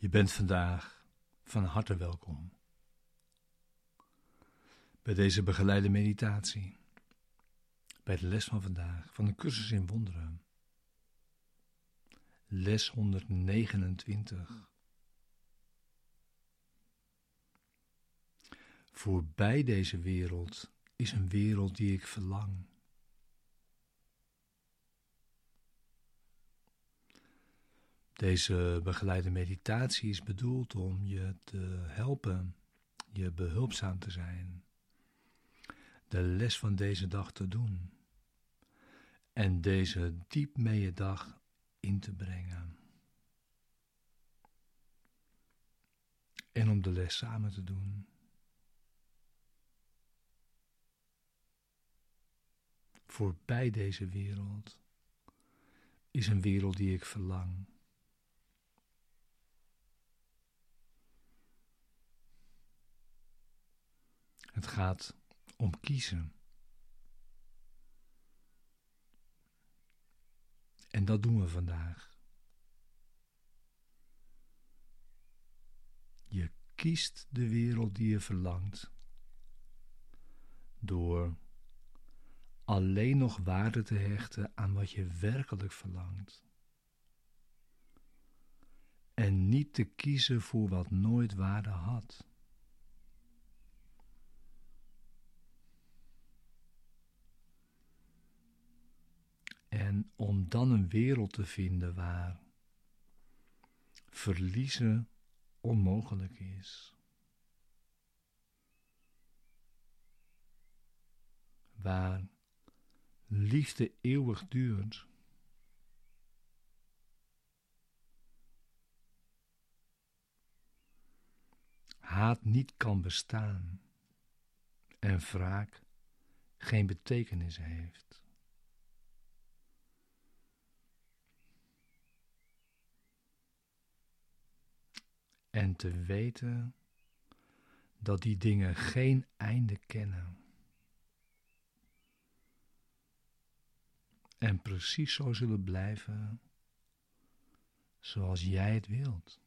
Je bent vandaag van harte welkom bij deze begeleide meditatie, bij de les van vandaag van de cursus in wonderen, les 129. Voorbij deze wereld is een wereld die ik verlang. Deze begeleide meditatie is bedoeld om je te helpen, je behulpzaam te zijn, de les van deze dag te doen en deze diep mee je dag in te brengen. En om de les samen te doen. Voorbij deze wereld is een wereld die ik verlang. Het gaat om kiezen. En dat doen we vandaag. Je kiest de wereld die je verlangt door alleen nog waarde te hechten aan wat je werkelijk verlangt. En niet te kiezen voor wat nooit waarde had. En om dan een wereld te vinden waar verliezen onmogelijk is. Waar liefde eeuwig duurt. Haat niet kan bestaan en wraak geen betekenis heeft. En te weten dat die dingen geen einde kennen. En precies zo zullen blijven zoals jij het wilt.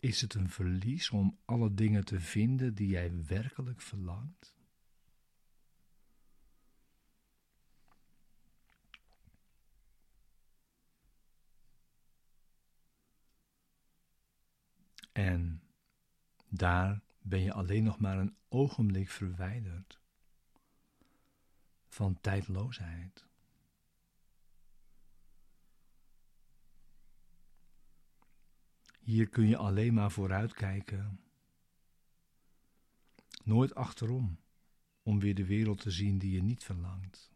Is het een verlies om alle dingen te vinden die jij werkelijk verlangt? En daar ben je alleen nog maar een ogenblik verwijderd van tijdloosheid. Hier kun je alleen maar vooruitkijken, nooit achterom, om weer de wereld te zien die je niet verlangt.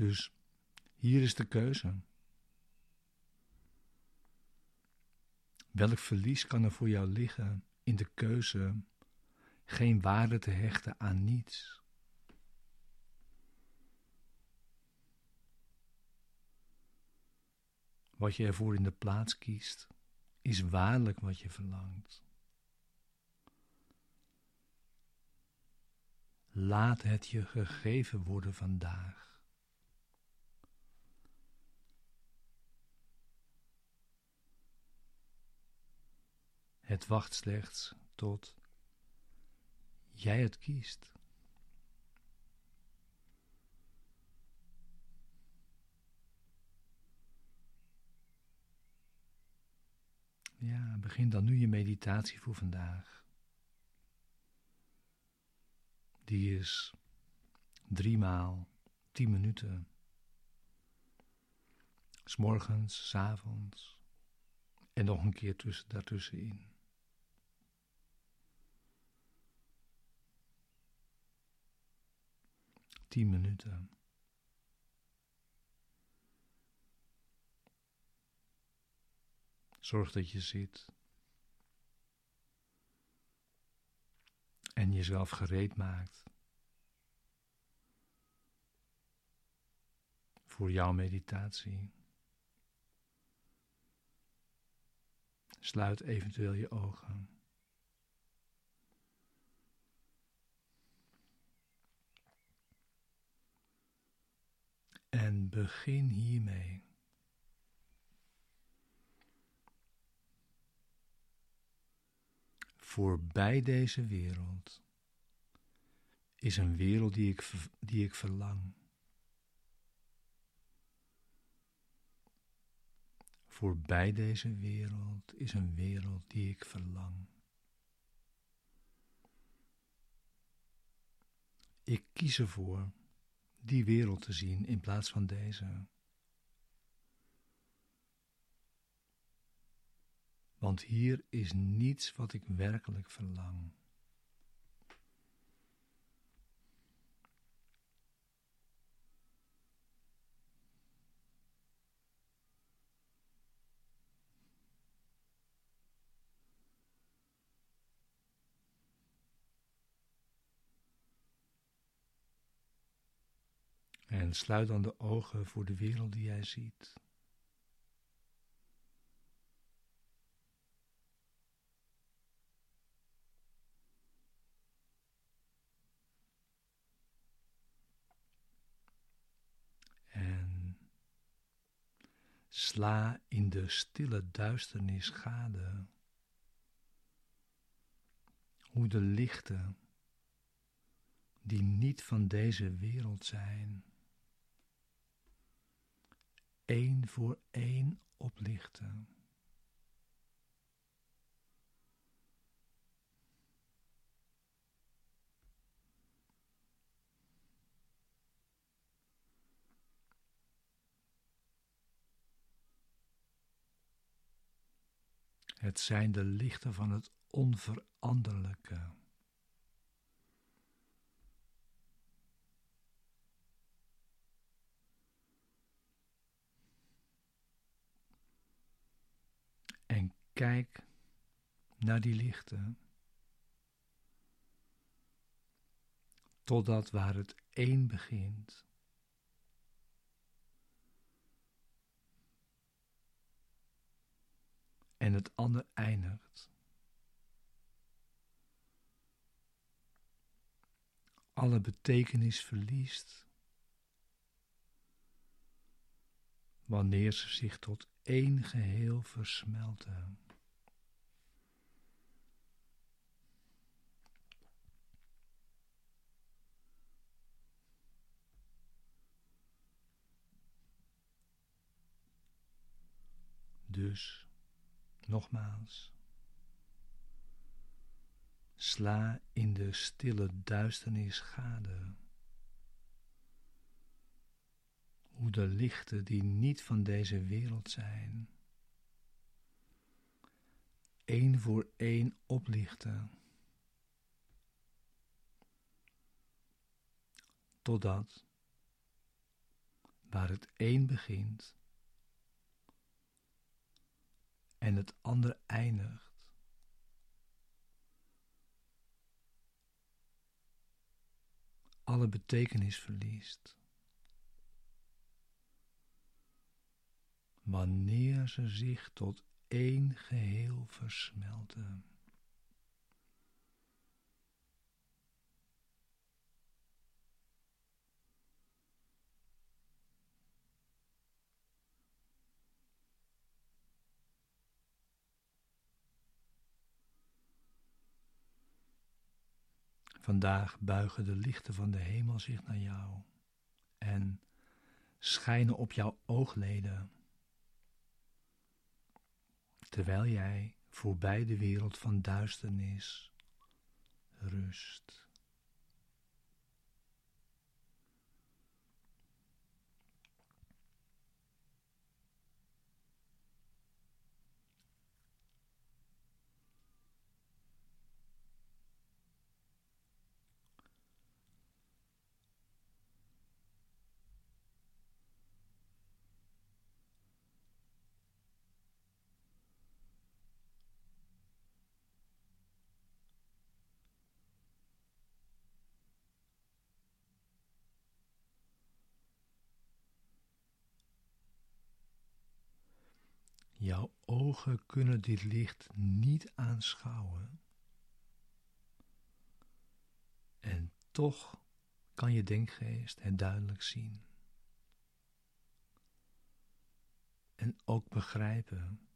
Dus hier is de keuze. Welk verlies kan er voor jou liggen in de keuze geen waarde te hechten aan niets? Wat je ervoor in de plaats kiest, is waarlijk wat je verlangt. Laat het je gegeven worden vandaag. Het wacht slechts tot jij het kiest. Ja, begin dan nu je meditatie voor vandaag. Die is drie maal tien minuten. S'morgens, s avonds en nog een keer tussen, daartussenin. Tien minuten. Zorg dat je zit. En jezelf gereed maakt. voor jouw meditatie. Sluit eventueel je ogen. En begin hiermee. Voorbij deze wereld is een wereld die ik, die ik verlang. Voorbij deze wereld is een wereld die ik verlang. Ik kies ervoor die wereld te zien in plaats van deze. Want hier is niets wat ik werkelijk verlang. En sluit dan de ogen voor de wereld die jij ziet. En sla in de stille duisternis gade hoe de lichten die niet van deze wereld zijn, één voor één oplichten. Het zijn de lichten van het onveranderlijke. Kijk naar die lichten. Totdat waar het één begint. En het ander eindigt. Alle betekenis verliest. Wanneer ze zich tot één geheel versmelten. Dus, nogmaals, sla in de stille duisternis gade. Hoe de lichten die niet van deze wereld zijn, één voor één oplichten. Totdat, waar het één begint, en het ander eindigt. Alle betekenis verliest. Wanneer ze zich tot één geheel versmelten. Vandaag buigen de lichten van de hemel zich naar jou en schijnen op jouw oogleden, terwijl jij voorbij de wereld van duisternis rust. Jouw ogen kunnen dit licht niet aanschouwen. En toch kan je denkgeest het duidelijk zien. En ook begrijpen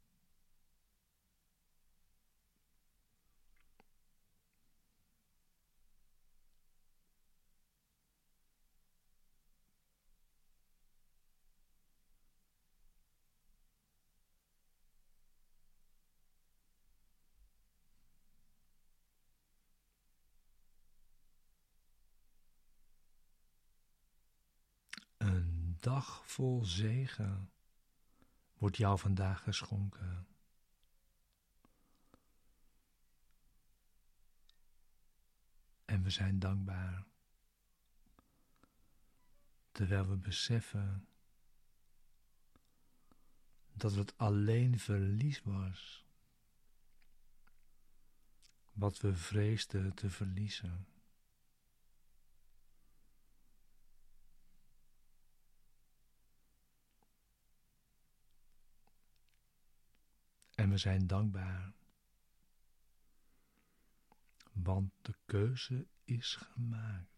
dag vol zegen wordt jou vandaag geschonken. En we zijn dankbaar. Terwijl we beseffen dat het alleen verlies was wat we vreesden te verliezen. En we zijn dankbaar, want de keuze is gemaakt.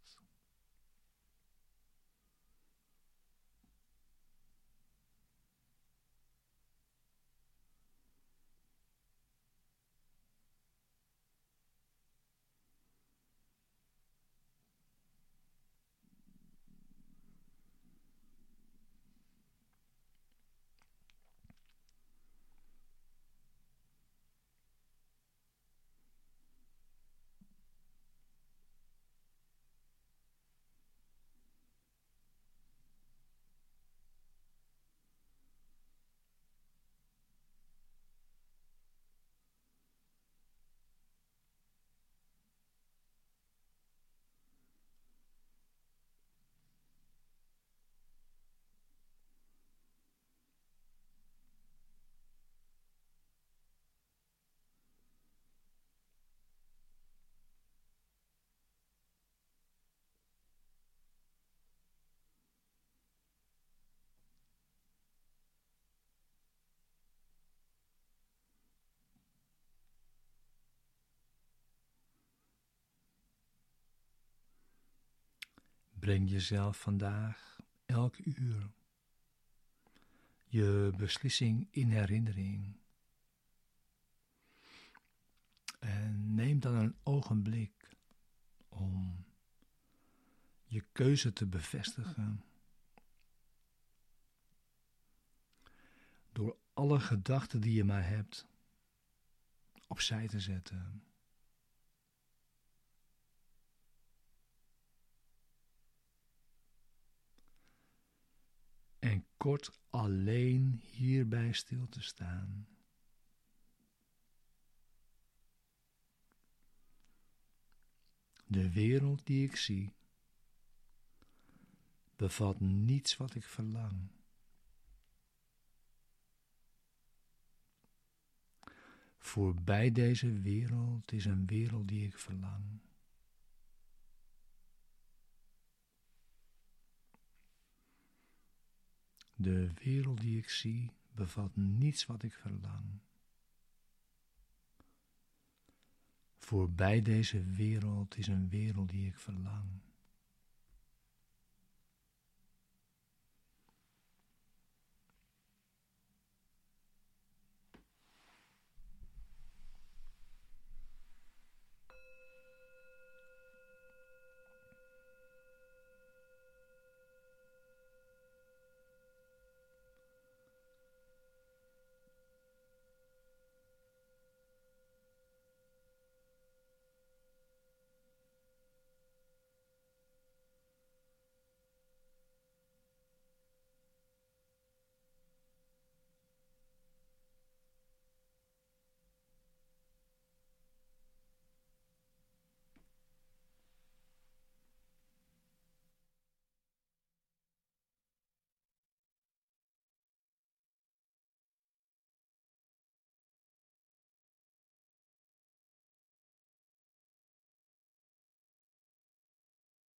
Breng jezelf vandaag elk uur je beslissing in herinnering. En neem dan een ogenblik om je keuze te bevestigen. Door alle gedachten die je maar hebt opzij te zetten. en kort alleen hierbij stil te staan. De wereld die ik zie bevat niets wat ik verlang. Voorbij deze wereld is een wereld die ik verlang. De wereld die ik zie bevat niets wat ik verlang. Voorbij deze wereld is een wereld die ik verlang.